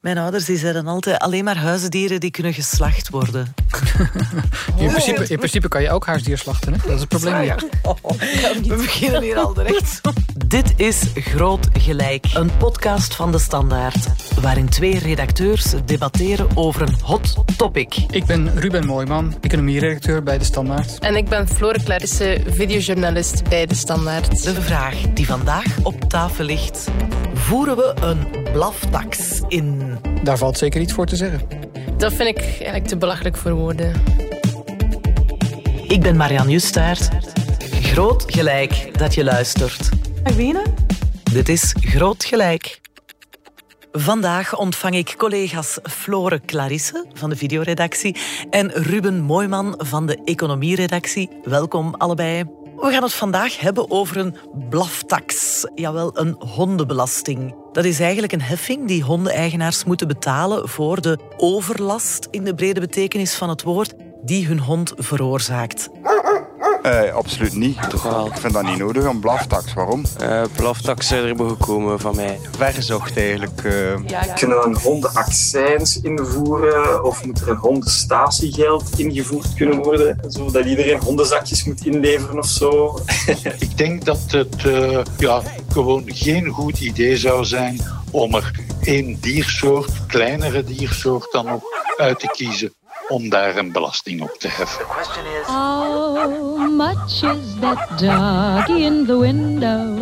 Mijn ouders die zeiden altijd alleen maar huisdieren die kunnen geslacht worden. In principe, in principe kan je ook huisdier slachten, hè? Dat is het probleem niet. We beginnen hier al direct. Dit is Groot Gelijk, een podcast van De Standaard. Waarin twee redacteurs debatteren over een hot topic. Ik ben Ruben Mooijman, economieredacteur bij De Standaard. En ik ben Flore Clarisse, videojournalist bij De Standaard. De vraag die vandaag op tafel ligt. Voeren we een blaftax in? Daar valt zeker iets voor te zeggen. Dat vind ik eigenlijk te belachelijk voor woorden. Ik ben Marianne Justaert. Groot gelijk dat je luistert. Wenen? Dit is Groot Gelijk. Vandaag ontvang ik collega's Flore Clarisse van de videoredactie en Ruben Mooiman van de economieredactie. Welkom allebei. We gaan het vandaag hebben over een blaftax. Jawel, een hondenbelasting. Dat is eigenlijk een heffing die hondeneigenaars moeten betalen voor de overlast in de brede betekenis van het woord die hun hond veroorzaakt. Eh, absoluut niet. Toch wel. Ik vind dat niet nodig, een blaftax. Waarom? Uh, blaftax zijn er gekomen van mij. Verzocht eigenlijk. eh. Kunnen we een hondenaccijns invoeren of moet er een hondenstatiegeld ingevoerd kunnen worden? Zodat iedereen hondenzakjes moet inleveren of zo? Ik denk dat het eh, ja, gewoon geen goed idee zou zijn om er één diersoort, kleinere diersoort dan ook, uit te kiezen om daar een belasting op te heffen. How much is that doggy in the window?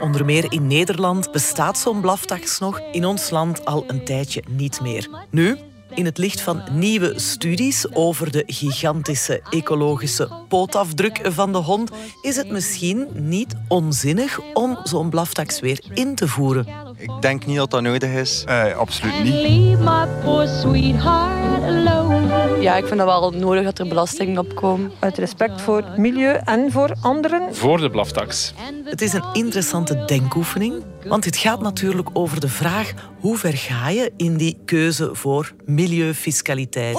Onder meer in Nederland bestaat zo'n blaftax nog, in ons land al een tijdje niet meer. Nu, in het licht van nieuwe studies over de gigantische ecologische pootafdruk van de hond, is het misschien niet onzinnig om zo'n blaftax weer in te voeren. Ik denk niet dat dat nodig is. Eh, absoluut niet. leave my poor sweetheart alone. Ja, ik vind dat wel nodig dat er belastingen op komen. Uit respect voor het milieu en voor anderen. Voor de blaftax. Het is een interessante denkoefening, want het gaat natuurlijk over de vraag hoe ver ga je in die keuze voor milieufiscaliteit.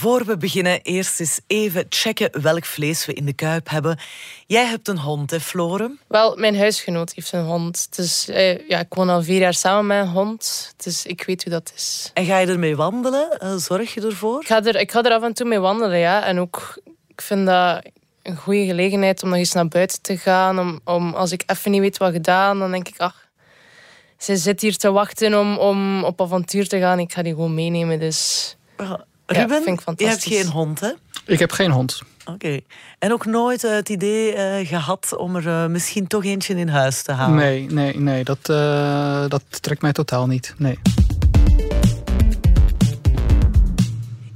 Voor we beginnen, eerst eens even checken welk vlees we in de kuip hebben. Jij hebt een hond, hè, Flore? Wel, mijn huisgenoot heeft een hond. Dus eh, ja, ik woon al vier jaar samen met een hond. Dus ik weet hoe dat is. En ga je ermee wandelen? Eh, Zorg je ervoor? Ik ga, er, ik ga er af en toe mee wandelen, ja. En ook, ik vind dat een goede gelegenheid om nog eens naar buiten te gaan. Om, om, als ik even niet weet wat gedaan, dan denk ik, ach, ze zit hier te wachten om, om op avontuur te gaan. Ik ga die gewoon meenemen, dus... Ruben, vind ik je hebt geen hond, hè? Ik heb geen hond. Oké. En ook nooit eh, het idee eh, gehad om er eh, misschien toch eentje in huis te halen? Nee, nee, nee. Dat, eh, dat trekt mij totaal niet. Nee.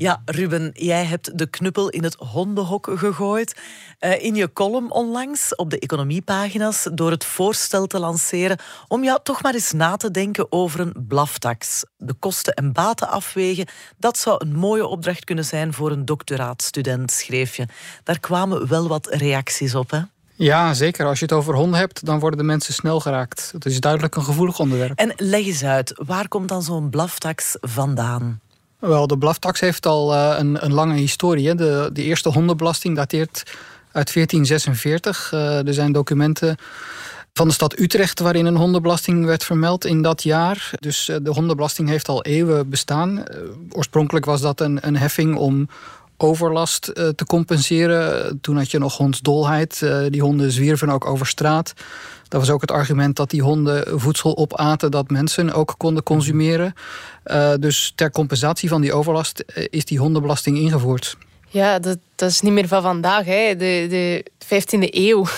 Ja, Ruben, jij hebt de knuppel in het hondenhok gegooid. eh, in je column onlangs op de economiepagina's door het voorstel te lanceren om ja, toch maar eens na te denken over een blaftax. De kosten en baten afwegen, dat zou een mooie opdracht kunnen zijn voor een doctoraatstudent, schreef je. Daar kwamen wel wat reacties op, hè? Ja, zeker. Als je het over honden hebt, dan worden de mensen snel geraakt. Het is duidelijk een gevoelig onderwerp. En leg eens uit, waar komt dan zo'n blaftax vandaan? Wel, de blaftax heeft al eh, een, een lange historie. De, de eerste hondenbelasting dateert uit 1446. Eh, er zijn documenten van de stad Utrecht waarin een hondenbelasting werd vermeld in dat jaar. Dus eh, de hondenbelasting heeft al eeuwen bestaan. Oorspronkelijk was dat een, een heffing om overlast eh, te compenseren. Toen had je nog hondsdolheid. Eh, die honden zwierven ook over straat. Dat was ook het argument dat die honden voedsel opaten dat mensen ook konden consumeren. Eh, dus ter compensatie van die overlast is die hondenbelasting ingevoerd. Ja, dat, dat is niet meer van vandaag, hè. De, de 15e eeuw.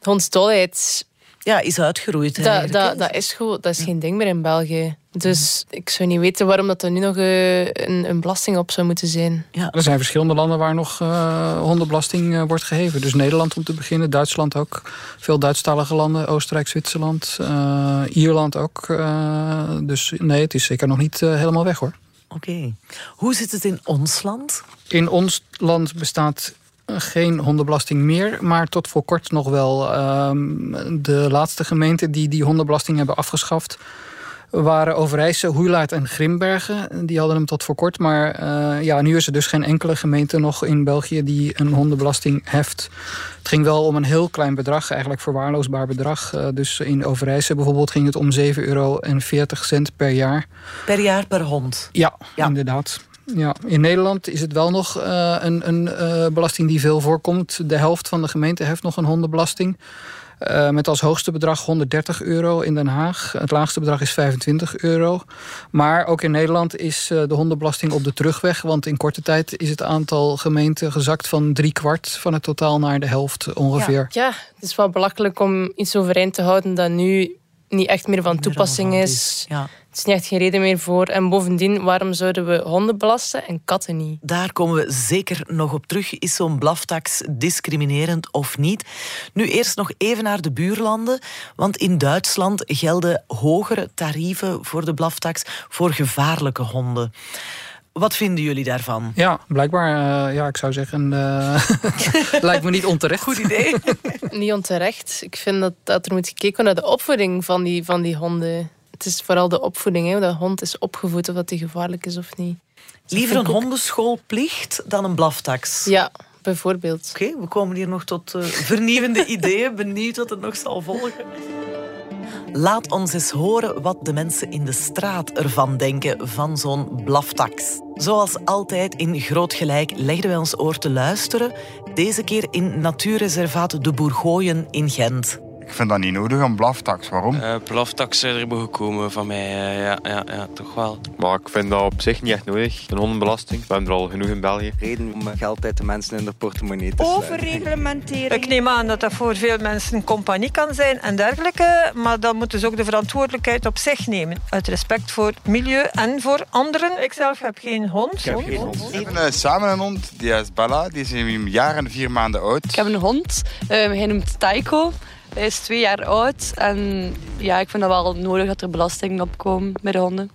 De hondsdolheid, Ja, is uitgeroeid. dat, hè? dat, dat is gewoon dat is geen ding meer in België. Dus ik zou niet weten waarom dat er nu nog eh, een, een belasting op zou moeten zijn. Er zijn verschillende landen waar nog eh, hondenbelasting eh, wordt geheven. Dus Nederland om te beginnen, Duitsland ook. Veel Duitsstalige landen, Oostenrijk, Zwitserland, eh, Ierland ook. Eh, dus nee, het is zeker nog niet helemaal weg hoor. Oké. Hoe zit het in ons land? In ons land bestaat geen hondenbelasting meer, maar tot voor kort nog wel. Ehm, de laatste gemeenten die die hondenbelasting hebben afgeschaft waren Overijse, Hoeilaard en Grimbergen. Die hadden hem tot voor kort. Maar uh, ja, nu is er dus geen enkele gemeente nog in België die een hondenbelasting heft. Het ging wel om een heel klein bedrag, eigenlijk verwaarloosbaar bedrag. Uh, dus in Overijse bijvoorbeeld ging het om 7,40 euro per jaar. Per jaar per hond? Ja, ja. inderdaad. Ja, in Nederland is het wel nog uh, een, een uh, belasting die veel voorkomt. De helft van de gemeente heeft nog een hondenbelasting. Uh, met als hoogste bedrag 130 euro in Den Haag. Het laagste bedrag is 25 euro. Maar ook in Nederland is de hondenbelasting op de terugweg. Want in korte tijd is het aantal gemeenten gezakt van drie kwart van het totaal naar de helft ongeveer. Ja, ja het is wel belachelijk om iets overeind te houden dat nu niet echt meer van toepassing is. Ja. Het is niet echt geen reden meer voor. En bovendien, waarom zouden we honden belasten en katten niet? Daar komen we zeker nog op terug. Is zo'n blaftax discriminerend of niet? Nu eerst nog even naar de buurlanden. Want in Duitsland gelden hogere tarieven voor de blaftax voor gevaarlijke honden. Wat vinden jullie daarvan? Ja, blijkbaar, uh, ja, ik zou zeggen, uh, lijkt me niet onterecht. Goed idee. niet onterecht. Ik vind dat, dat er moet gekeken naar de opvoeding van die, van die honden. Het is vooral de opvoeding, hè, hoe de hond is opgevoed, of dat die gevaarlijk is of niet. Liever een hondenschoolplicht dan een blaftax? Ja, bijvoorbeeld. Oké, we komen hier nog tot uh, vernieuwende ideeën. Benieuwd wat het nog zal volgen. Laat ons eens horen wat de mensen in de straat ervan denken van zo'n blaftax. Zoals altijd in Groot Gelijk legden wij ons oor te luisteren. Deze keer in natuurreservaat De Bourgooien in Gent. Ik vind dat niet nodig, een blaftax. Waarom? Uh, blaftax zou er gekomen van mij, uh, ja, ja, ja, toch wel. Maar ik vind dat op zich niet echt nodig, een hondenbelasting. We hebben er al genoeg in België. Reden om geld uit de mensen in de portemonnee te Overreglementering. Ik neem aan dat dat voor veel mensen een compagnie kan zijn en dergelijke. Maar dan moeten ze ook de verantwoordelijkheid op zich nemen. Uit respect voor het milieu en voor anderen. Ik zelf heb geen hond. Ik heb geen hond. We hebben uh, samen een hond, die is Bella. Die is een jaar en vier maanden oud. Ik heb een hond, hij noemt Taiko. Hij is twee jaar oud en ja, ik vind dat wel nodig dat er belastingen opkomen bij de honden.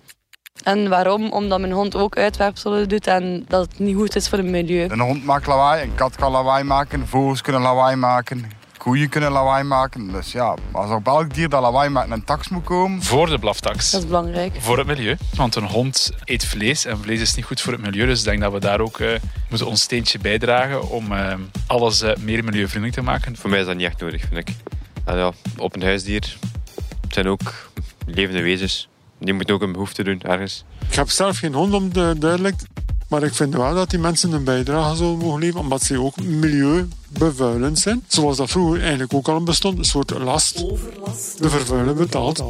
En waarom? Omdat mijn hond ook uitwerpselen doet en dat het niet goed is voor het milieu. Een hond maakt lawaai, een kat kan lawaai maken, vogels kunnen lawaai maken, koeien kunnen lawaai maken. Dus ja, als op elk dier dat lawaai maakt een tax moet komen... Voor de blaftax. Dat is belangrijk. Voor het milieu. Want een hond eet vlees en vlees is niet goed voor het milieu. Dus ik denk dat we daar ook uh, moeten ons steentje bijdragen om uh, alles uh, meer milieuvriendelijk te maken. Voor mij is dat niet echt nodig, vind ik. En ja, op een huisdier zijn ook levende wezens. Die moeten ook een behoefte doen ergens. Ik heb zelf geen hond om de duidelijk. Maar ik vind wel dat die mensen een bijdrage zullen mogen leveren, omdat ze ook milieubevuilend zijn. Zoals dat vroeger eigenlijk ook al bestond, een soort last. Overlast. De vervuiler betaalt.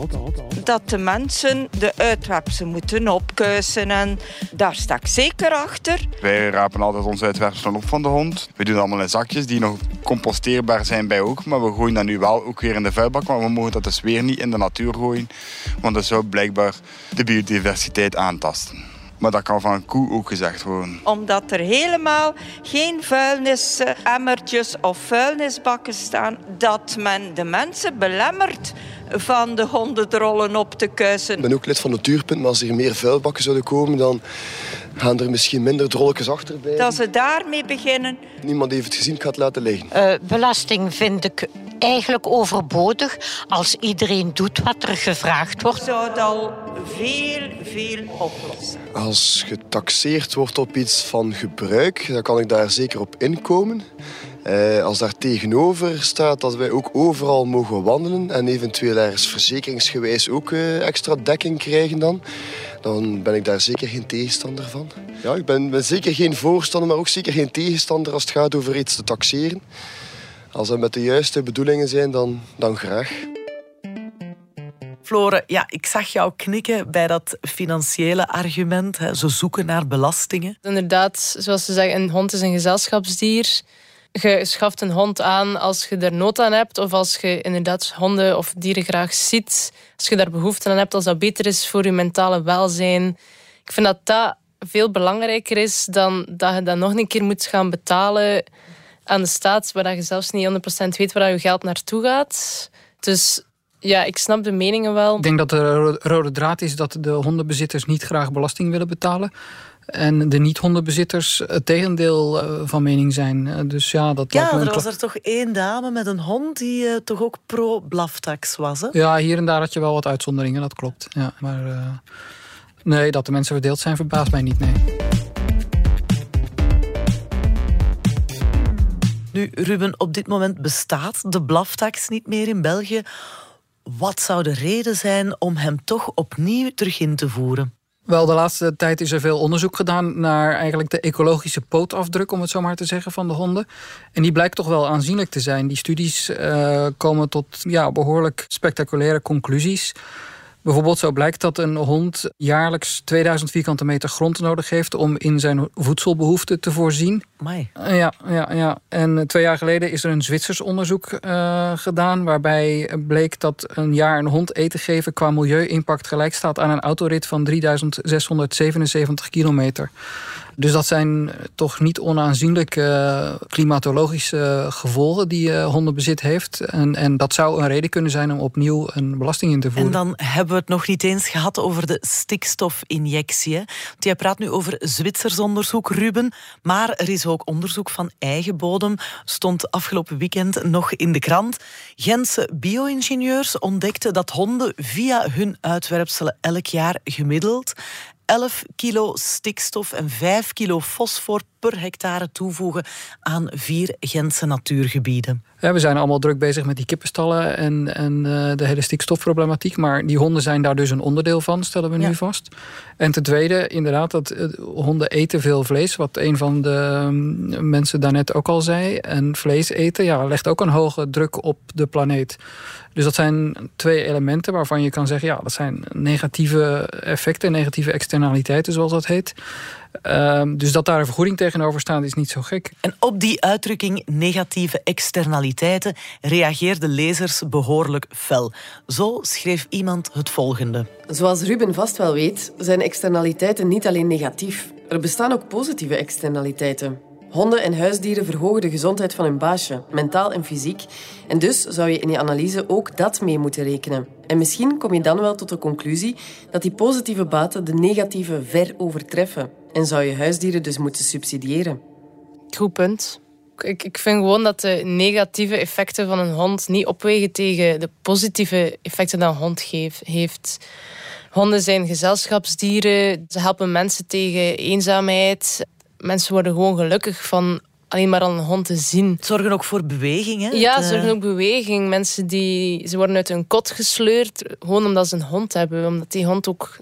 Dat de mensen de uitwerpselen moeten opkuisen en daar sta ik zeker achter. Wij rapen altijd onze uitwerpselen op van de hond. We doen allemaal in zakjes die nog composteerbaar zijn bij ook, maar we gooien dat nu wel ook weer in de vuilbak, maar we mogen dat dus weer niet in de natuur gooien, want dat zou blijkbaar de biodiversiteit aantasten. Maar dat kan van een koe ook gezegd worden. Omdat er helemaal geen vuilnisemmertjes of vuilnisbakken staan, dat men de mensen belemmert van de hondendrollen op te kuisen. Ik ben ook lid van Natuurpunt, maar als er meer vuilbakken zouden komen, dan gaan er misschien minder drolletjes achterbij. Dat ze daarmee beginnen. Niemand heeft het gezien, ik ga het laten liggen. Uh, belasting vind ik eigenlijk overbodig als iedereen doet wat er gevraagd wordt. Zou het al veel, veel oplossen. Als getaxeerd wordt op iets van gebruik, dan kan ik daar zeker op inkomen. Eh, als daar tegenover staat dat wij ook overal mogen wandelen en eventueel ergens verzekeringsgewijs ook eh, extra dekking krijgen dan, dan ben ik daar zeker geen tegenstander van. Ja, ik ben, ben zeker geen voorstander, maar ook zeker geen tegenstander als het gaat over iets te taxeren. Als dat met de juiste bedoelingen zijn, dan, dan graag. Flore, ja, ik zag jou knikken bij dat financiële argument. Hè. Ze zoeken naar belastingen. Inderdaad, zoals ze zeggen, een hond is een gezelschapsdier. Je schaft een hond aan als je er nood aan hebt. Of als je inderdaad honden of dieren graag ziet. Als je daar behoefte aan hebt, als dat beter is voor je mentale welzijn. Ik vind dat dat veel belangrijker is dan dat je dat nog een keer moet gaan betalen aan de staat, waar je zelfs niet 100% weet waar je geld naartoe gaat. Dus ja, ik snap de meningen wel. Ik denk dat de rode draad is dat de hondenbezitters niet graag belasting willen betalen. En de niet-hondenbezitters het tegendeel eh, van mening zijn. Eh, Dus ja, dat Ja, er was er toch één dame met een hond die eh, toch ook pro-blaftax was. Hè? Ja, hier en daar had je wel wat uitzonderingen, dat klopt. Ja, maar nee, dat de mensen verdeeld zijn, verbaast mij niet, nee. Nu, Ruben, op dit moment bestaat de blaftax niet meer in België. Wat zou de reden zijn om hem toch opnieuw terug in te voeren? Wel, de laatste tijd is er veel onderzoek gedaan naar eigenlijk de ecologische pootafdruk, om het zo maar te zeggen, van de honden. En die blijkt toch wel aanzienlijk te zijn. Die studies eh, komen tot ja, behoorlijk spectaculaire conclusies. Bijvoorbeeld zo blijkt dat een hond jaarlijks 2000 vierkante meter grond nodig heeft om in zijn voedselbehoeften te voorzien. Amai. Eh, Ja, ja, ja. En eh, twee jaar geleden is er een Zwitsers onderzoek eh, gedaan. waarbij bleek dat een jaar een hond eten geven qua milieu-impact gelijk staat aan een autorit van 3677 kilometer. Dus dat zijn eh, toch niet onaanzienlijke eh, klimatologische gevolgen die eh, hondenbezit heeft. En, en dat zou een reden kunnen zijn om opnieuw een belasting in te voeren. En dan hebben we het nog niet eens gehad over de stikstofinjectie. Want jij praat nu over Zwitsers onderzoek, Ruben. Maar er is ook onderzoek van eigen bodem. Stond afgelopen weekend nog in de krant. Gentse bio-ingenieurs ontdekten dat honden via hun uitwerpselen elk jaar gemiddeld 11 kilo stikstof en 5 kilo fosfor per hectare toevoegen aan vier Gentse natuurgebieden. Ja, we zijn allemaal druk bezig met die kippenstallen en, en eh, de hele stikstofproblematiek. Maar die honden zijn daar dus een onderdeel van, stellen we Ja. nu vast. En ten tweede, inderdaad, dat eh, honden eten veel vlees. Wat een van de mm, mensen daarnet ook al zei. En vlees eten ja, legt ook een hoge druk op de planeet. Dus dat zijn twee elementen waarvan je kan zeggen... ja, dat zijn negatieve effecten, negatieve externaliteiten, zoals dat heet. Ehm, dus dat daar een vergoeding tegenover staat, is niet zo gek. En op die uitdrukking negatieve externaliteiten reageerden lezers behoorlijk fel. Zo schreef iemand het volgende. Zoals Ruben vast wel weet, zijn externaliteiten niet alleen negatief. Er bestaan ook positieve externaliteiten. Honden en huisdieren verhogen de gezondheid van hun baasje, mentaal en fysiek. En dus zou je in je analyse ook dat mee moeten rekenen. En misschien kom je dan wel tot de conclusie dat die positieve baten de negatieve ver overtreffen. En zou je huisdieren dus moeten subsidiëren. Goed punt. Ik, ik vind gewoon dat de negatieve effecten van een hond niet opwegen tegen de positieve effecten dat een hond geef- heeft. Honden zijn gezelschapsdieren. Ze helpen mensen tegen eenzaamheid. Mensen worden gewoon gelukkig van alleen maar aan een hond te zien. Zorgen ook voor beweging, hè? Ja, Het, ze eh, zorgen ook beweging. Mensen die ze worden uit hun kot gesleurd, gewoon omdat ze een hond hebben. Omdat die hond ook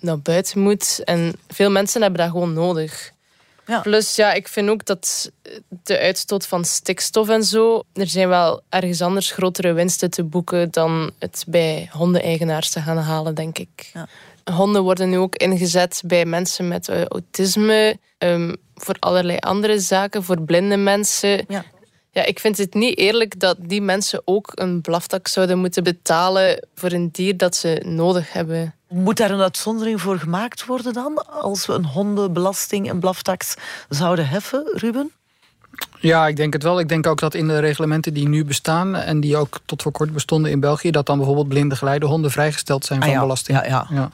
naar buiten moet. En veel mensen hebben dat gewoon nodig. Plus, ja, ik vind ook dat de uitstoot van stikstof en zo... Er zijn wel ergens anders grotere winsten te boeken... dan het bij hondeneigenaars te gaan halen, denk ik. Honden worden nu ook ingezet bij mensen met eh, autisme... ehm, voor allerlei andere zaken, voor blinde mensen... Ja. Ja, ik vind het niet eerlijk dat die mensen ook een blaftak zouden moeten betalen voor een dier dat ze nodig hebben. Moet daar een uitzondering voor gemaakt worden dan? Als we een hondenbelasting, een blaftax zouden heffen, Ruben? Ja, ik denk het wel. Ik denk ook dat in de reglementen die nu bestaan... en die ook tot voor kort bestonden in België... dat dan bijvoorbeeld blinde geleidehonden vrijgesteld zijn Ah van ja, belasting. ja, ja.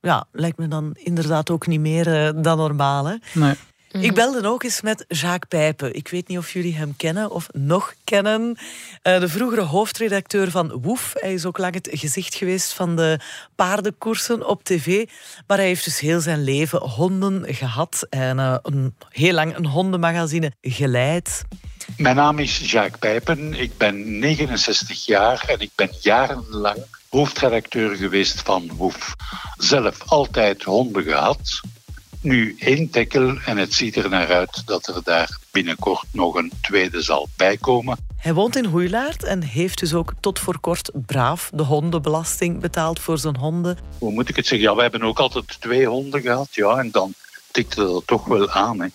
Ja, lijkt me dan inderdaad ook niet meer eh, dan normaal. Hè? Nee. Ik belde ook eens met Jacques Pijpen. Ik weet niet of jullie hem kennen of nog kennen. Eh, de vroegere hoofdredacteur van Woef. Hij is ook lang het gezicht geweest van de paardenkoersen op tv. Maar hij heeft dus heel zijn leven honden gehad. En eh, een, heel lang een hondenmagazine geleid. Mijn naam is Jacques Pijpen. Ik ben 69 jaar en ik ben jarenlang hoofdredacteur geweest van Woef. Zelf altijd honden gehad. Nu één tekkel en het ziet er naar uit dat er daar binnenkort nog een tweede zal bijkomen. Hij woont in Hoeilaard en heeft dus ook tot voor kort braaf de hondenbelasting betaald voor zijn honden. Hoe moet ik het zeggen? Ja, wij hebben ook altijd twee honden gehad. Ja, en dan tikte dat toch wel aan. Hè.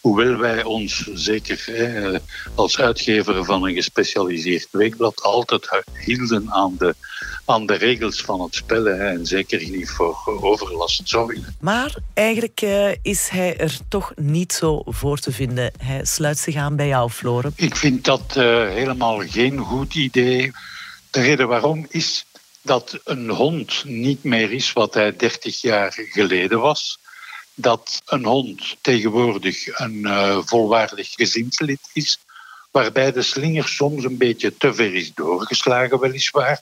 Hoewel wij ons, zeker hè, als uitgever van een gespecialiseerd weekblad, altijd hielden aan de, aan de regels van het spel. Hè, en zeker niet voor overlast zorgen. Maar eigenlijk eh, is hij er toch niet zo voor te vinden. Hij sluit zich aan bij jou, Floren. Ik vind dat eh, helemaal geen goed idee. De reden waarom is dat een hond niet meer is wat hij 30 jaar geleden was. Dat een hond tegenwoordig een uh, volwaardig gezinslid is, waarbij de slinger soms een beetje te ver is doorgeslagen, weliswaar.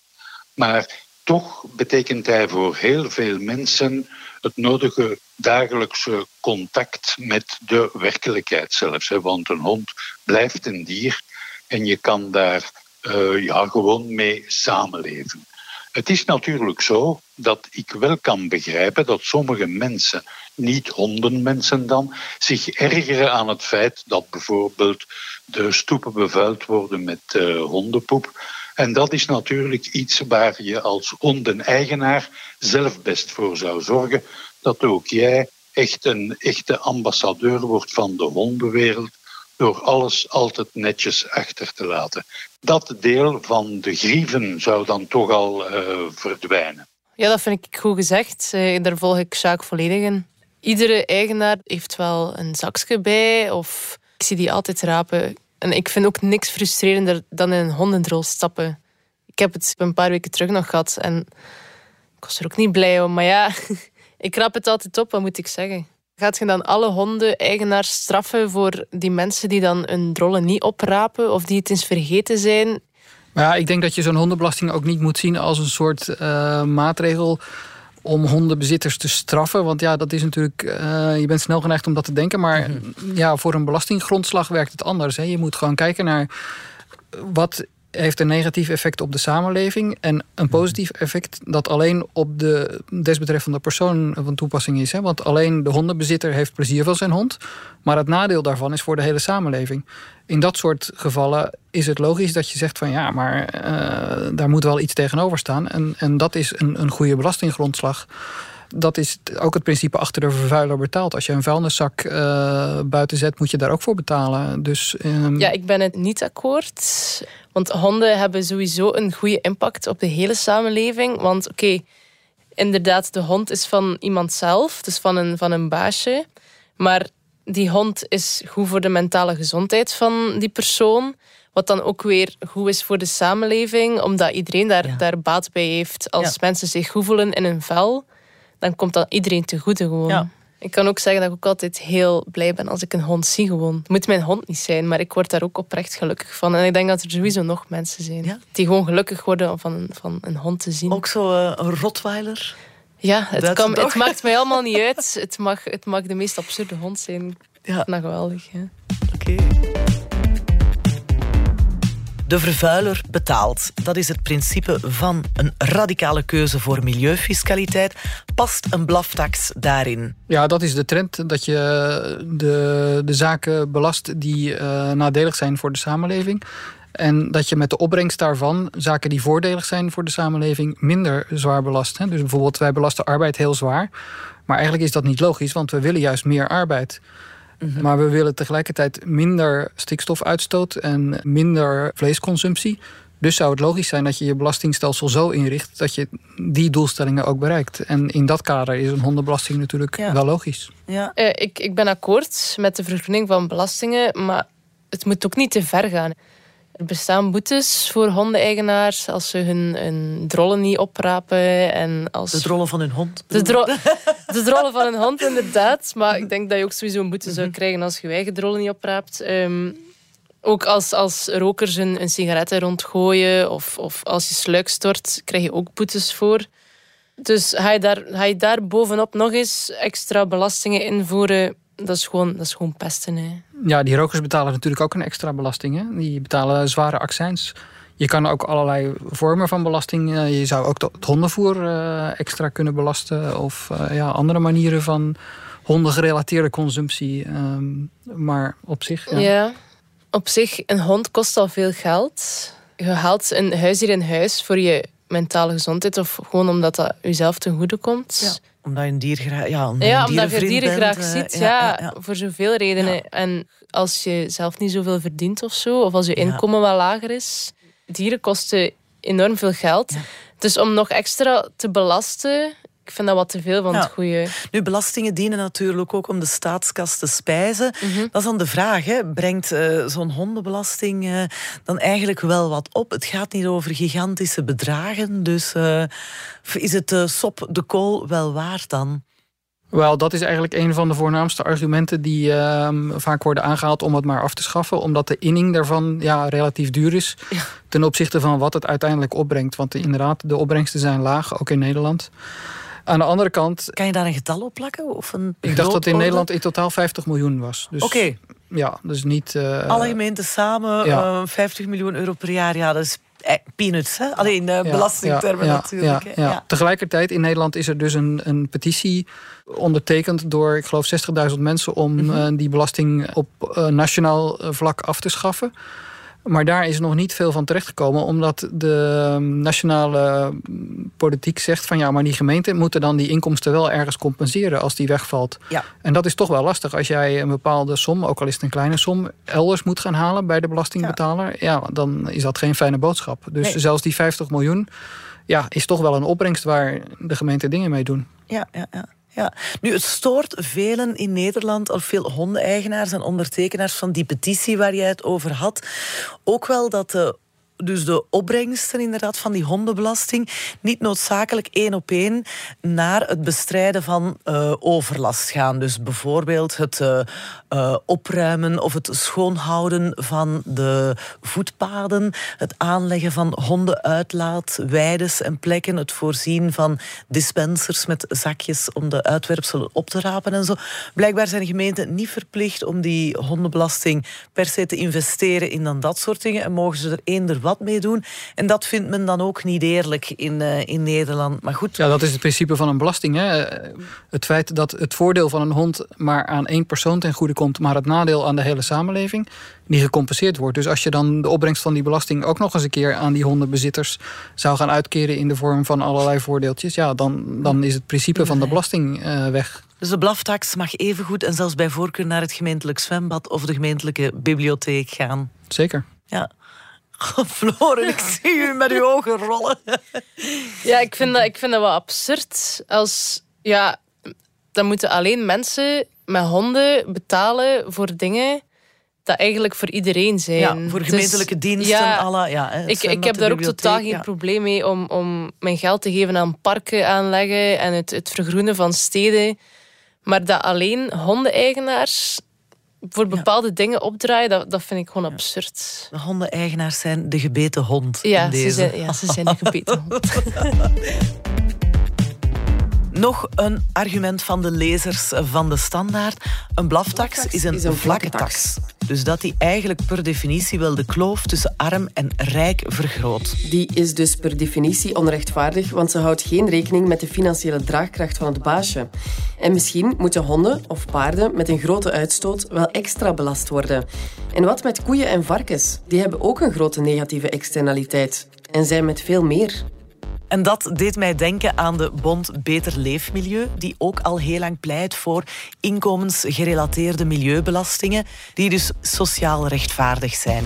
Maar toch betekent hij voor heel veel mensen het nodige dagelijkse contact met de werkelijkheid zelfs. Want een hond blijft een dier en je kan daar uh, ja, gewoon mee samenleven. Het is natuurlijk zo dat ik wel kan begrijpen dat sommige mensen, niet hondenmensen dan, zich ergeren aan het feit dat bijvoorbeeld de stoepen bevuild worden met uh, hondenpoep. En dat is natuurlijk iets waar je als hondeneigenaar zelf best voor zou zorgen dat ook jij echt een echte ambassadeur wordt van de hondenwereld door alles altijd netjes achter te laten. Dat deel van de grieven zou dan toch al uh, verdwijnen. Ja, dat vind ik goed gezegd. Uh, daar volg ik Sjaak volledig in. Iedere eigenaar heeft wel een zakje bij of ik zie die altijd rapen. En ik vind ook niks frustrerender dan in een hondendrol stappen. Ik heb het een paar weken terug nog gehad en ik was er ook niet blij om. Maar ja, ik rap het altijd op, wat moet ik zeggen? Gaat je dan alle honden-eigenaars straffen voor die mensen die dan hun drollen niet oprapen of die het eens vergeten zijn? Ja, ik denk dat je zo'n hondenbelasting ook niet moet zien als een soort uh, maatregel om hondenbezitters te straffen. Want ja, dat is natuurlijk. Uh, je bent snel geneigd om dat te denken. Maar mhm. ja, voor een belastinggrondslag werkt het anders. Hè. Je moet gewoon kijken naar wat heeft een negatief effect op de samenleving en een positief effect dat alleen op de desbetreffende persoon van toepassing is. Hè? Want alleen de hondenbezitter heeft plezier van zijn hond, maar het nadeel daarvan is voor de hele samenleving. In dat soort gevallen is het logisch dat je zegt van ja, maar uh, daar moet wel iets tegenover staan. En, en dat is een, een goede belastinggrondslag dat is ook het principe achter de vervuiler betaalt. Als je een vuilniszak uh, buiten zet, moet je daar ook voor betalen. Dus, um... Ja, ik ben het niet akkoord. Want honden hebben sowieso een goede impact op de hele samenleving. Want oké, inderdaad, de hond is van iemand zelf, dus van een, van een baasje. Maar die hond is goed voor de mentale gezondheid van die persoon. Wat dan ook weer goed is voor de samenleving, omdat iedereen daar, daar baat bij heeft. Als mensen zich goed voelen in een vel, dan komt dat iedereen te goede gewoon. Ja. Ik kan ook zeggen dat ik ook altijd heel blij ben als ik een hond zie gewoon. Het moet mijn hond niet zijn, maar ik word daar ook oprecht gelukkig van. En ik denk dat er sowieso nog mensen zijn die gewoon gelukkig worden van, van een hond te zien. Ook zo uh, een rotweiler? Ja, het, kan, het maakt mij allemaal niet uit. Het mag, het mag de meest absurde hond zijn. Ja. Dat geweldig. Oké. De vervuiler betaalt. Dat is het principe van een radicale keuze voor milieufiscaliteit. Past een blaftax daarin? Ja, dat is de trend. Dat je de, de zaken belast die uh, nadelig zijn voor de samenleving. En dat je met de opbrengst daarvan zaken die voordelig zijn voor de samenleving minder zwaar belast. Dus bijvoorbeeld, wij belasten arbeid heel zwaar. Maar eigenlijk is dat niet logisch, want we willen juist meer arbeid. Mhm. Maar we willen tegelijkertijd minder stikstofuitstoot en minder vleesconsumptie. Dus zou het logisch zijn dat je je belastingstelsel zo inricht dat je die doelstellingen ook bereikt. En in dat kader is een hondenbelasting natuurlijk wel logisch. Ja. Uh, ik, ik ben akkoord met de vergroening van belastingen, maar het moet ook niet te ver gaan. Er bestaan boetes voor hondeneigenaars als ze hun, hun drollen niet oprapen. En als... De drollen van hun hond. De, dro de drollen van hun hond, inderdaad. Maar ik denk dat je ook sowieso een boete zou mhm. krijgen als je eigen drollen niet opraapt. Ehm, ook als, als rokers een, een sigaretten rondgooien of, of als je sluik stort, krijg je ook boetes voor. Dus ga je, daar, ga je daar bovenop nog eens extra belastingen invoeren, dat is gewoon, dat is gewoon pesten. Hè. Ja, die rokers betalen natuurlijk ook een extra belasting. Hè? Die betalen zware accijns. Je kan ook allerlei vormen van belasting. Eh, je zou ook het hondenvoer eh, extra kunnen belasten. Of uh, ja, andere manieren van hondengerelateerde consumptie. Ehm, maar op zich. Ja. ja. op zich, een hond kost al veel geld. Je haalt een huisdier in huis voor je mentale gezondheid. Of gewoon omdat dat jezelf ten goede komt. Ja omdat je een dier graag, ja, omdat ja, omdat je dieren graag uh, ziet. Ja, ja, voor zoveel redenen. En als je zelf niet zoveel verdient of zo, of als je inkomen wat lager is, dieren kosten enorm veel geld. Dus om nog extra te belasten, ik vind dat wat te veel van het goede. Nu, belastingen dienen natuurlijk ook om de staatskas te spijzen. Mhm. Dat is dan de vraag. Hè. Brengt uh, zo'n hondenbelasting uh, dan eigenlijk wel wat op? Het gaat niet over gigantische bedragen. Dus uh, is het sop de kool wel waard dan? Wel, dat is eigenlijk een van de voornaamste argumenten die ehm, vaak worden aangehaald om het maar af te schaffen. Omdat de inning daarvan ja, relatief duur is ten opzichte van wat het uiteindelijk opbrengt. Want inderdaad, de opbrengsten zijn laag, ook in Nederland. Aan de andere kant. Kan je daar een getal op plakken? Of een ik dacht dat in Nederland in totaal 50 miljoen was. Dus, Oké. Ja, dus niet. Uh, Alle gemeenten samen Ja. eh, 50 miljoen euro per jaar. Ja, dat is eh, peanuts, hè? Alleen eh, belastingtermen ja, natuurlijk. Ja. Tegelijkertijd in Nederland is er dus een, een petitie ondertekend door, ik geloof, 60.000 mensen om Mhm. eh, die belasting op eh, nationaal eh, vlak af te schaffen. Maar daar is nog niet veel van terechtgekomen, omdat de eh, nationale mm, politiek zegt van ja, maar die gemeenten moeten dan die inkomsten wel ergens compenseren als die wegvalt. Ja. En dat is toch wel lastig als jij een bepaalde som, ook al is het een kleine som, elders moet gaan halen bij de belastingbetaler. Ja, dan is dat geen fijne boodschap. Dus Nee. zelfs die 50 miljoen ja, is toch wel een opbrengst waar de gemeenten dingen mee doen. Ja, ja, ja. Ja. Nu, het stoort velen in Nederland, of veel hondeneigenaars en ondertekenaars van die petitie waar jij het over had, ook wel dat de, dus de opbrengsten inderdaad van die hondenbelasting niet noodzakelijk één op één naar het bestrijden van eh, overlast gaan. Dus bijvoorbeeld het eh, eh, opruimen of het schoonhouden van de voetpaden, het aanleggen van hondenuitlaat, weides en plekken, het voorzien van dispensers met zakjes om de uitwerpselen op te rapen en zo. Blijkbaar zijn gemeenten niet verplicht om die hondenbelasting per se te investeren in dan dat soort dingen en mogen ze er eender wat mee doen. En dat vindt men dan ook niet eerlijk in, eh, in Nederland. Maar goed, Ja, dat is het principe van een belasting. Hè? Het feit dat het voordeel van een hond maar aan één persoon ten goede komt, maar het nadeel aan de hele samenleving, niet gecompenseerd wordt. Dus als je dan de opbrengst van die belasting ook nog eens een keer aan die hondenbezitters zou gaan uitkeren in de vorm van allerlei voordeeltjes, ja, dan, dan is het principe van de belasting eh, weg. Dus de blaftax mag evengoed en zelfs bij voorkeur naar het gemeentelijk zwembad of de gemeentelijke bibliotheek gaan. Zeker. Ja. Floren, ik zie u met uw ogen rollen. Ja, ik vind dat, ik vind dat wel absurd. Als, ja, dan moeten alleen mensen met honden betalen voor dingen dat eigenlijk voor iedereen zijn. Ja, voor Dus, gemeentelijke diensten, ja, la, ja, hè, ik, ik heb daar ook totaal geen ja. probleem mee om, om mijn geld te geven aan parken aanleggen en het, het vergroenen van steden. Maar dat alleen hondeneigenaars voor bepaalde dingen opdraaien, dat, dat vind ik gewoon absurd. De hondeneigenaars zijn de gebeten hond. Ja, in ze deze. zijn, ja, ze zijn de gebeten hond. Nog een argument van de lezers van de standaard. Een blaftax is een, is een vlakke tax. Dus dat die eigenlijk per definitie wel de kloof tussen arm en rijk vergroot. Die is dus per definitie onrechtvaardig, want ze houdt geen rekening met de financiële draagkracht van het baasje. En misschien moeten honden of paarden met een grote uitstoot wel extra belast worden. En wat met koeien en varkens? Die hebben ook een grote negatieve externaliteit. En zijn met veel meer. En dat deed mij denken aan de Bond Beter Leefmilieu, die ook al heel lang pleit voor inkomensgerelateerde milieubelastingen, die dus sociaal rechtvaardig zijn.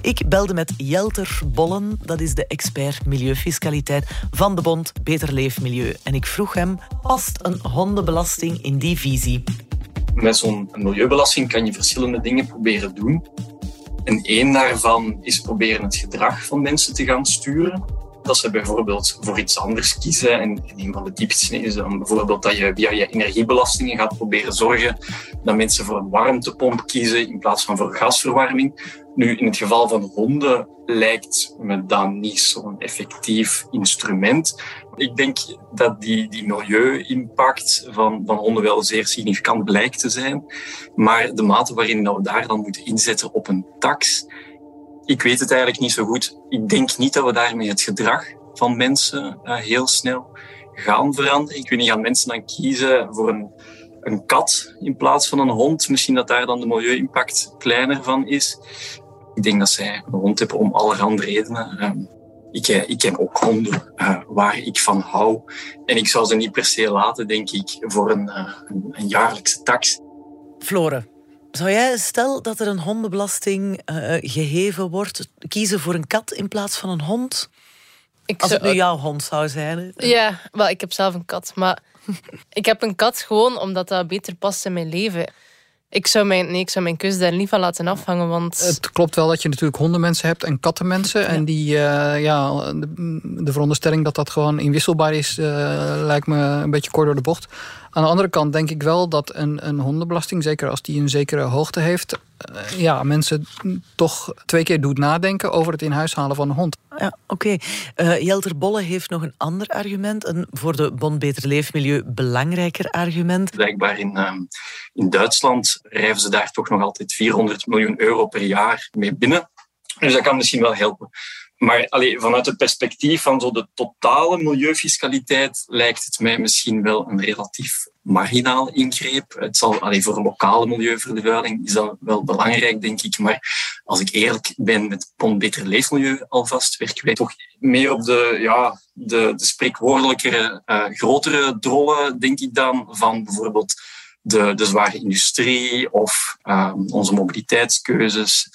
Ik belde met Jelter Bollen, dat is de expert milieufiscaliteit van de Bond Beter Leefmilieu. En ik vroeg hem, past een hondenbelasting in die visie? Met zo'n milieubelasting kan je verschillende dingen proberen doen. En één daarvan is proberen het gedrag van mensen te gaan sturen. Dat ze bijvoorbeeld voor iets anders kiezen. En een van de typische is dan bijvoorbeeld dat je via je energiebelastingen gaat proberen zorgen dat mensen voor een warmtepomp kiezen in plaats van voor gasverwarming. Nu, in het geval van honden lijkt me dat niet zo'n effectief instrument. Ik denk dat die, die milieu-impact van, van honden wel zeer significant blijkt te zijn. Maar de mate waarin we daar dan moeten inzetten op een tax, ik weet het eigenlijk niet zo goed. Ik denk niet dat we daarmee het gedrag van mensen uh, heel snel gaan veranderen. Ik weet niet, gaan mensen dan kiezen voor een, een kat in plaats van een hond? Misschien dat daar dan de milieu-impact kleiner van is. Ik denk dat zij een hond hebben om allerhande redenen. Um, ik, ik heb ook honden uh, waar ik van hou. En ik zou ze niet per se laten, denk ik, voor een, uh, een, een jaarlijkse tax. Floren, zou jij, stel dat er een hondenbelasting uh, geheven wordt, kiezen voor een kat in plaats van een hond? Ik Als het nu jouw hond zou zijn. Hè? Ja, wel, ik heb zelf een kat. Maar ik heb een kat gewoon omdat dat beter past in mijn leven. Ik zou mijn, nee, ik zou mijn keus daar niet van laten afhangen, want... Het klopt wel dat je natuurlijk hondenmensen hebt en kattenmensen. En die, uh, ja, de, de, veronderstelling dat dat gewoon inwisselbaar is... Uh, lijkt me een beetje kort door de bocht. Aan de andere kant denk ik wel dat een, een hondenbelasting... zeker als die een zekere hoogte heeft... Uh, ja, mensen toch twee keer doet nadenken... over het in huis halen van een hond. Ja, oké. Okay. Jelter Bolle heeft nog een ander argument. Een voor de Bon Beter Leefmilieu belangrijker argument. Blijkbaar in, um, in Duitsland rijven ze daar toch nog altijd 400 miljoen euro per jaar mee binnen. Dus dat kan misschien wel helpen. Maar allee, vanuit het perspectief van zo de totale milieufiscaliteit lijkt het mij misschien wel een relatief marginaal ingreep. Het zal, allee, voor lokale milieuvervuiling is dat wel belangrijk, denk ik. Maar als ik eerlijk ben met Bon Beter Leefmilieu alvast, werken wij toch meer op de, ja, de, de spreekwoordelijkere, uh, grotere drollen, denk ik dan, van bijvoorbeeld de, de zware industrie of uh, onze mobiliteitskeuzes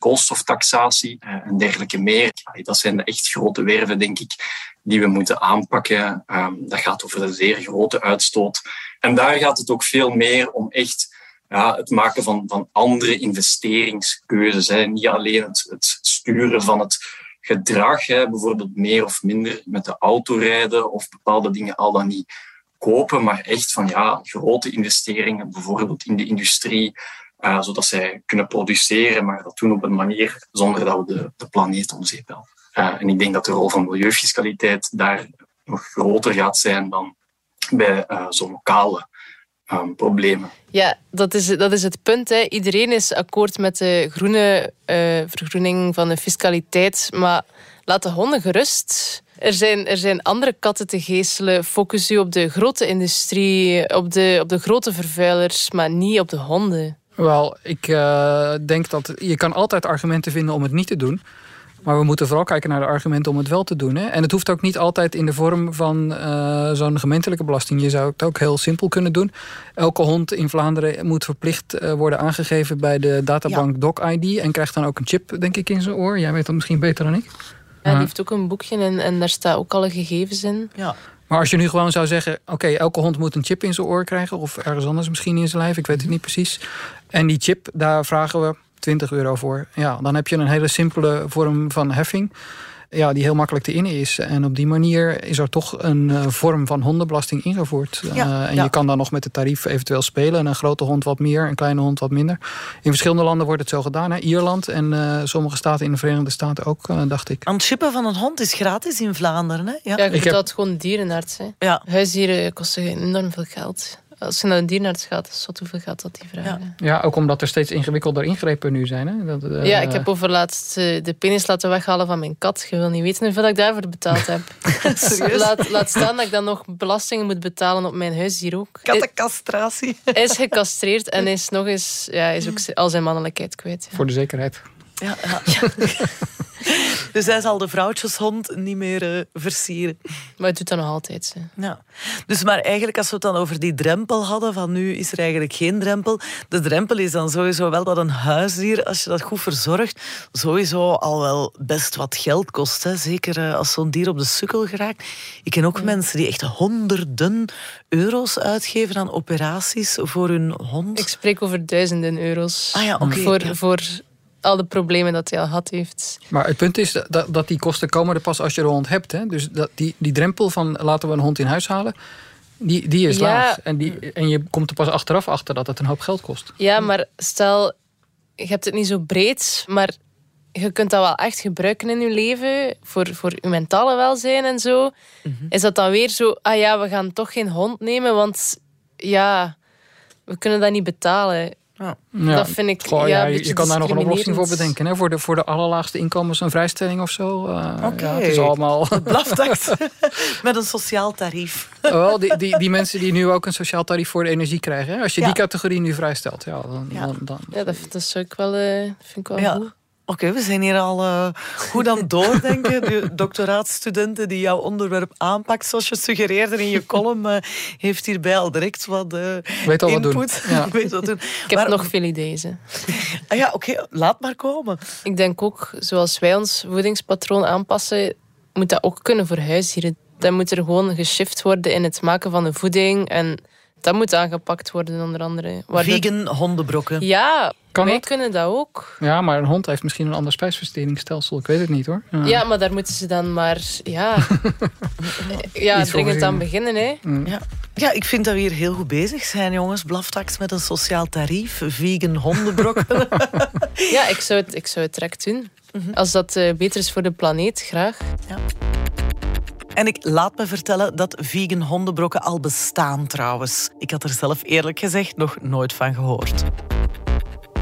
koolstoftaxatie en dergelijke meer. Dat zijn de echt grote werven, denk ik, die we moeten aanpakken. Dat gaat over een zeer grote uitstoot. En daar gaat het ook veel meer om echt ja, het maken van, van andere investeringskeuzes. Hè. Niet alleen het, het sturen van het gedrag, hè. bijvoorbeeld meer of minder met de auto rijden of bepaalde dingen al dan niet kopen, maar echt van ja, grote investeringen, bijvoorbeeld in de industrie, uh, zodat zij kunnen produceren, maar dat doen op een manier zonder dat we de, de planeet omzeep Uh, en ik denk dat de rol van milieufiscaliteit daar nog groter gaat zijn dan bij uh, zo'n lokale um, problemen. Ja, dat is, dat is het punt. Hè. Iedereen is akkoord met de groene uh, vergroening van de fiscaliteit, maar laat de honden gerust. Er zijn, er zijn andere katten te geestelen. Focus u op de grote industrie, op de, op de grote vervuilers, maar niet op de honden. Wel, ik uh, denk dat je kan altijd argumenten vinden om het niet te doen. Maar we moeten vooral kijken naar de argumenten om het wel te doen. Hè? En het hoeft ook niet altijd in de vorm van uh, zo'n gemeentelijke belasting. Je zou het ook heel simpel kunnen doen. Elke hond in Vlaanderen moet verplicht uh, worden aangegeven bij de databank ja. DocID. En krijgt dan ook een chip, denk ik, in zijn oor. Jij weet dat misschien beter dan ik. Ja, die heeft ook een boekje en, en daar staan ook alle gegevens in. Ja. Maar als je nu gewoon zou zeggen: oké, elke hond moet een chip in zijn oor krijgen, of ergens anders misschien in zijn lijf, ik weet het niet precies. En die chip, daar vragen we 20 euro voor. Ja, dan heb je een hele simpele vorm van heffing. Ja, die heel makkelijk te innen is. En op die manier is er toch een uh, vorm van hondenbelasting ingevoerd. Ja, uh, en ja. je kan dan nog met het tarief eventueel spelen. Een grote hond wat meer, een kleine hond wat minder. In verschillende landen wordt het zo gedaan. Hè? Ierland en uh, sommige staten in de Verenigde Staten ook, dacht ik. Aan het chippen van een hond is gratis in Vlaanderen. Hè? Ja, ik heb... dat gewoon dierenarts. Hè. Ja. Huisdieren kosten enorm veel geld. Als je naar een dierenarts gaat, is wat hoeveel gaat dat die vragen? Ja. ja, ook omdat er steeds ingewikkelder ingrepen nu zijn. Hè? Dat, uh, ja, ik heb overlaatst uh, de penis laten weghalen van mijn kat. Je wil niet weten hoeveel ik daarvoor betaald heb. laat, laat staan dat ik dan nog belastingen moet betalen op mijn huisdier ook. Kattencastratie. Hij is gecastreerd en is nog eens ja, is ook al zijn mannelijkheid kwijt. Ja. Voor de zekerheid. Ja, ja, ja. dus hij zal de vrouwtjeshond niet meer uh, versieren. Maar het doet dat nog altijd. Hè. Ja. Dus maar eigenlijk als we het dan over die drempel hadden, van nu is er eigenlijk geen drempel. De drempel is dan sowieso wel dat een huisdier, als je dat goed verzorgt, sowieso al wel best wat geld kost. Hè. Zeker uh, als zo'n dier op de sukkel geraakt. Ik ken ook ja. mensen die echt honderden euro's uitgeven aan operaties voor hun hond. Ik spreek over duizenden euro's. Ah ja, oké. Okay, voor, ja. voor al de problemen dat hij al had heeft. Maar het punt is dat, dat die kosten komen er pas als je een hond hebt. Hè? Dus dat die, die drempel van laten we een hond in huis halen, die, die is Ja. laag. En, die, en je komt er pas achteraf achter dat het een hoop geld kost. Ja, maar stel, je hebt het niet zo breed, maar je kunt dat wel echt gebruiken in je leven voor, voor je mentale welzijn en zo. Is dat dan weer zo, ah ja, we gaan toch geen hond nemen, want ja, we kunnen dat niet betalen. Ja. Dat vind ik Goh, ja, je, kan daar nog een oplossing voor bedenken. Hè? Voor, de, voor de allerlaagste inkomens een vrijstelling of zo. Uh, Oké. ja, het is allemaal... Met een sociaal tarief. Wel, die, die, die mensen die nu ook een sociaal tarief voor de energie krijgen. Hè? Als je Ja. die categorie nu vrijstelt, ja, dan, dan, dan, Ja, dat, dat zou ik wel, eh, vind ik wel Ja. goed. Oké, we zijn hier al eh, goed aan het doordenken. De doctoraatstudenten die jouw onderwerp aanpakt, zoals je suggereerde in je column, eh, heeft hierbij al direct wat eh, Weet al wat doen. input. Ja. Weet wat doen. Ik heb Maar- nog veel ideeën. Ah ja, oké, laat maar komen. Ik denk ook, zoals wij ons voedingspatroon aanpassen, moet dat ook kunnen voor huisdieren. Dan moet er gewoon geshift worden in het maken van de voeding en Dat moet aangepakt worden, onder andere. Waardoor- Vegan hondenbrokken. Ja, Kan wij dat? kunnen dat ook. Ja, maar een hond heeft misschien een ander spijsverteringsstelsel. Ik weet het niet hoor. Ja, maar daar moeten ze dan maar ja, ja dringend aan beginnen. Hè. Ja. ja, ik vind dat we hier heel goed bezig zijn, jongens. Blaftax met een sociaal tarief, vegan hondenbrokken. Ja, ik zou het, ik zou het direct doen. Als dat eh, beter is voor de planeet, graag. En ik laat me vertellen dat vegan hondenbrokken al bestaan trouwens. Ik had er zelf eerlijk gezegd nog nooit van gehoord.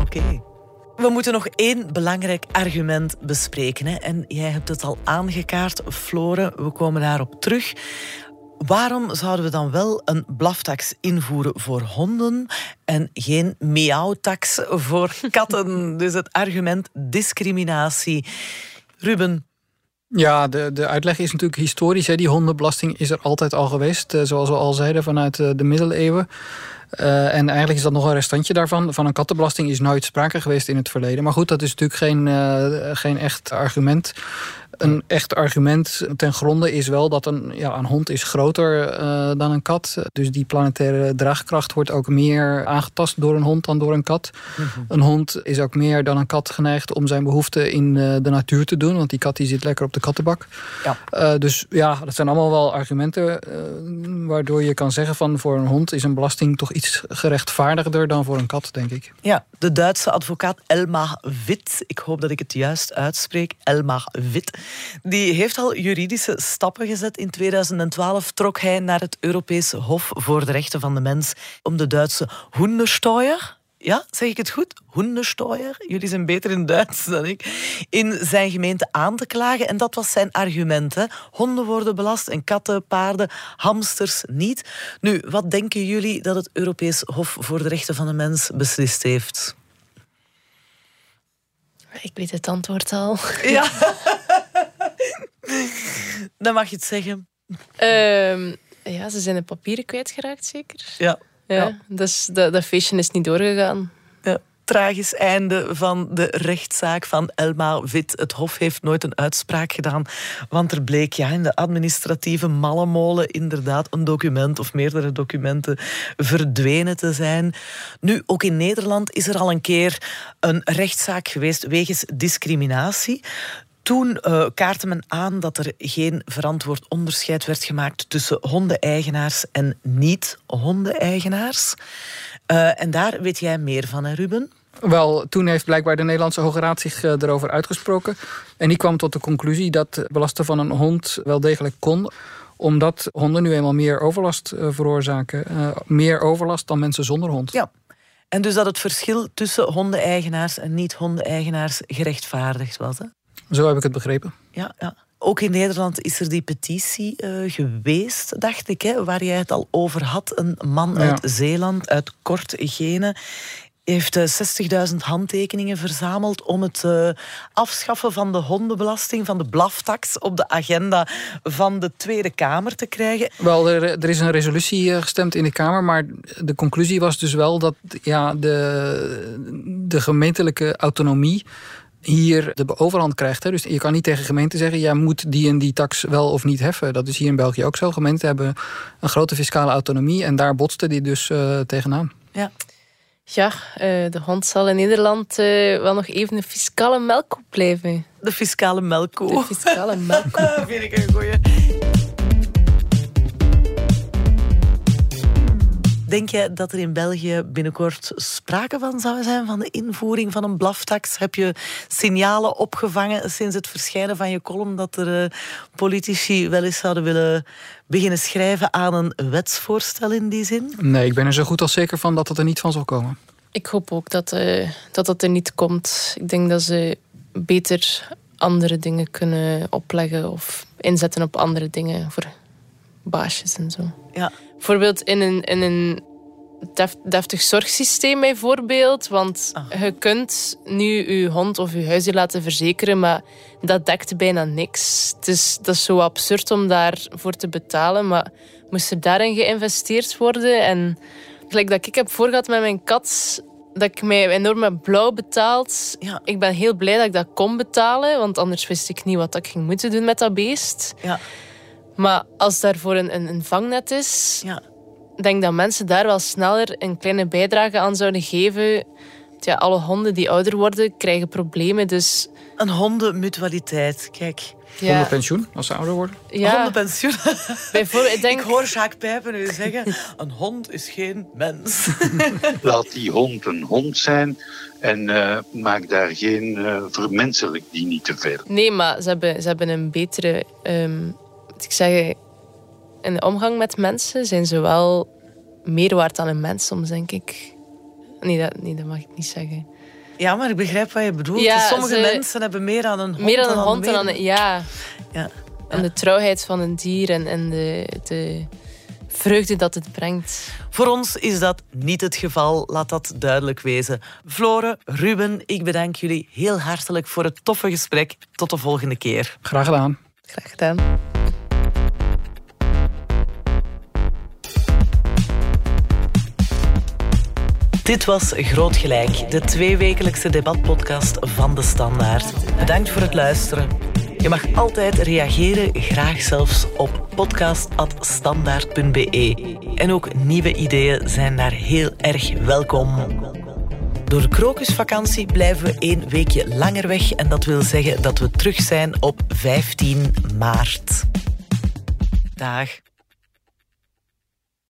Oké. We moeten nog één belangrijk argument bespreken. Hè? En jij hebt het al aangekaart, Floren. We komen daarop terug. Waarom zouden we dan wel een blaftax invoeren voor honden en geen miauwtax voor katten? dus het argument discriminatie. Ruben, Ja, de, de uitleg is natuurlijk historisch. Hè. Die hondenbelasting is er altijd al geweest. eh, zoals we al zeiden, vanuit eh, de middeleeuwen. Eh, en eigenlijk is dat nog een restantje daarvan. Van een kattenbelasting is nooit sprake geweest in het verleden. Maar goed, dat is natuurlijk geen, geen echt argument. Een echt argument ten gronde is wel dat een, ja, een hond is groter eh, dan een kat. Dus die planetaire draagkracht wordt ook meer aangetast door een hond dan door een kat. Een hond is ook meer dan een kat geneigd om zijn behoeften in eh, de natuur te doen. Want die kat die zit lekker op de kattenbak. Ja. Eh, dus ja, dat zijn allemaal wel argumenten waardoor je kan zeggen van voor een hond is een belasting toch iets gerechtvaardigder dan voor een kat, denk ik. Ja, de Duitse advocaat Elmar Witt, ik hoop dat ik het juist uitspreek, Elmar Witt, die heeft al juridische stappen gezet. In 2012 trok hij naar het Europese Hof voor de Rechten van de Mens om de Duitse Hundensteuer, ja, zeg ik het goed? Hundensteuer, jullie zijn beter in Duits dan ik, in zijn gemeente aan te klagen. En dat was zijn argument. Hè. Honden worden belast en katten, paarden, hamsters niet. Nu, wat denken jullie dat het Europees Hof voor de Rechten van de Mens beslist heeft? Ik weet het antwoord al. Ja. Dan mag je het zeggen. Ehm, ja, ze zijn de papieren kwijtgeraakt, zeker? Ja. Ja, Dus dat, dat feestje is niet doorgegaan. Ja, tragisch einde van de rechtszaak van Elma Wit. Het Hof heeft nooit een uitspraak gedaan, want er bleek ja, in de administratieve mallenmolen inderdaad een document of meerdere documenten verdwenen te zijn. Nu, ook in Nederland is er al een keer een rechtszaak geweest wegens discriminatie. Toen eh, kaartte men aan dat er geen verantwoord onderscheid werd gemaakt tussen hondeneigenaars en niet-hondeneigenaars. Eh, en daar weet jij meer van, hè, Ruben? Wel, toen heeft blijkbaar de Nederlandse Hoge Raad zich eh, erover uitgesproken. En die kwam tot de conclusie dat belasten van een hond wel degelijk kon omdat honden nu eenmaal meer overlast veroorzaken. Meer overlast dan mensen zonder hond. Ja. En dus dat het verschil tussen hondeneigenaars en niet-hondeneigenaars gerechtvaardigd was. Hè? Zo heb ik het begrepen. Ja, ja. Ook in Nederland is er die petitie eh, geweest, dacht ik, hè, waar jij het al over had. Een man Ja. uit Zeeland, uit Kortegene, heeft eh, 60.000 handtekeningen verzameld om het eh, afschaffen van de hondenbelasting, van de blaftax, op de agenda van de Tweede Kamer te krijgen. Wel, er, er is een resolutie eh, gestemd in de Kamer, maar de conclusie was dus wel dat ja, de, de gemeentelijke autonomie hier de overhand krijgt. Hè. Dus je kan niet tegen gemeenten zeggen, jij moet die en die tax wel of niet heffen. Dat is hier in België ook zo. Gemeenten hebben een grote fiscale autonomie en daar botste die dus eh, tegenaan. Ja. Ja, eh, de hond zal in Nederland eh, wel nog even een fiscale melkkoe blijven. De fiscale melkkoe. De fiscale melkkoe. vind ik een goeie. Denk je dat er in België binnenkort sprake van zou zijn van de invoering van een blaftax? Heb je signalen opgevangen sinds het verschijnen van je column dat er eh, politici wel eens zouden willen beginnen schrijven aan een wetsvoorstel in die zin? Nee, ik ben er zo goed als zeker van dat het er niet van zal komen. Ik hoop ook dat, eh, dat dat er niet komt. Ik denk dat ze beter andere dingen kunnen opleggen of inzetten op andere dingen voor baasjes en zo. Ja. Bijvoorbeeld in een, in een def- deftig zorgsysteem bijvoorbeeld. Want je kunt nu je hond of je huisdier laten verzekeren, maar dat dekt bijna niks. Het is, dat is zo absurd om daarvoor te betalen, maar moest er daarin geïnvesteerd worden? En gelijk dat ik heb voorgehad met mijn kat, dat ik mij enorm heb blauw betaald. Ik ben heel blij dat ik dat kon betalen, want anders wist ik niet wat ik ging moeten doen met dat beest. Ja. Maar als daarvoor een, een, een vangnet is, Ja. denk dat mensen daar wel sneller een kleine bijdrage aan zouden geven. Ja, alle honden die ouder worden, krijgen problemen. Dus... Een hondenmutualiteit, kijk. Ja. Hondenpensioen, als ze ouder worden? Ja. Hondenpensioen. Bijvoorbeeld, ik, denk... ik hoor Jacques Pijpen nu zeggen, een hond is geen mens. Laat die hond een hond zijn en uh, maak daar geen uh, vermenselijk die niet te veel. Nee, maar ze hebben, ze hebben een betere... Um, ik zeg, in de omgang met mensen zijn ze wel meer waard dan een mens soms, denk ik. Nee, dat, nee, dat mag ik niet zeggen. Ja, maar ik begrijp wat je bedoelt. Ja, Sommige mensen hebben meer aan een hond meer aan een hond dan, aan een... Ja. ja. En de trouwheid van een dier en, en de, de vreugde dat het brengt. Voor ons is dat niet het geval, laat dat duidelijk wezen. Flore, Ruben, ik bedank jullie heel hartelijk voor het toffe gesprek. Tot de volgende keer. Graag gedaan. Graag gedaan. Dit was Groot Gelijk, de tweewekelijkse debatpodcast van De Standaard. Bedankt voor het luisteren. Je mag altijd reageren, graag zelfs op podcast.standaard.be. En ook nieuwe ideeën zijn daar heel erg welkom. Door de krokusvakantie blijven we één weekje langer weg en dat wil zeggen dat we terug zijn op 15 maart. Dag.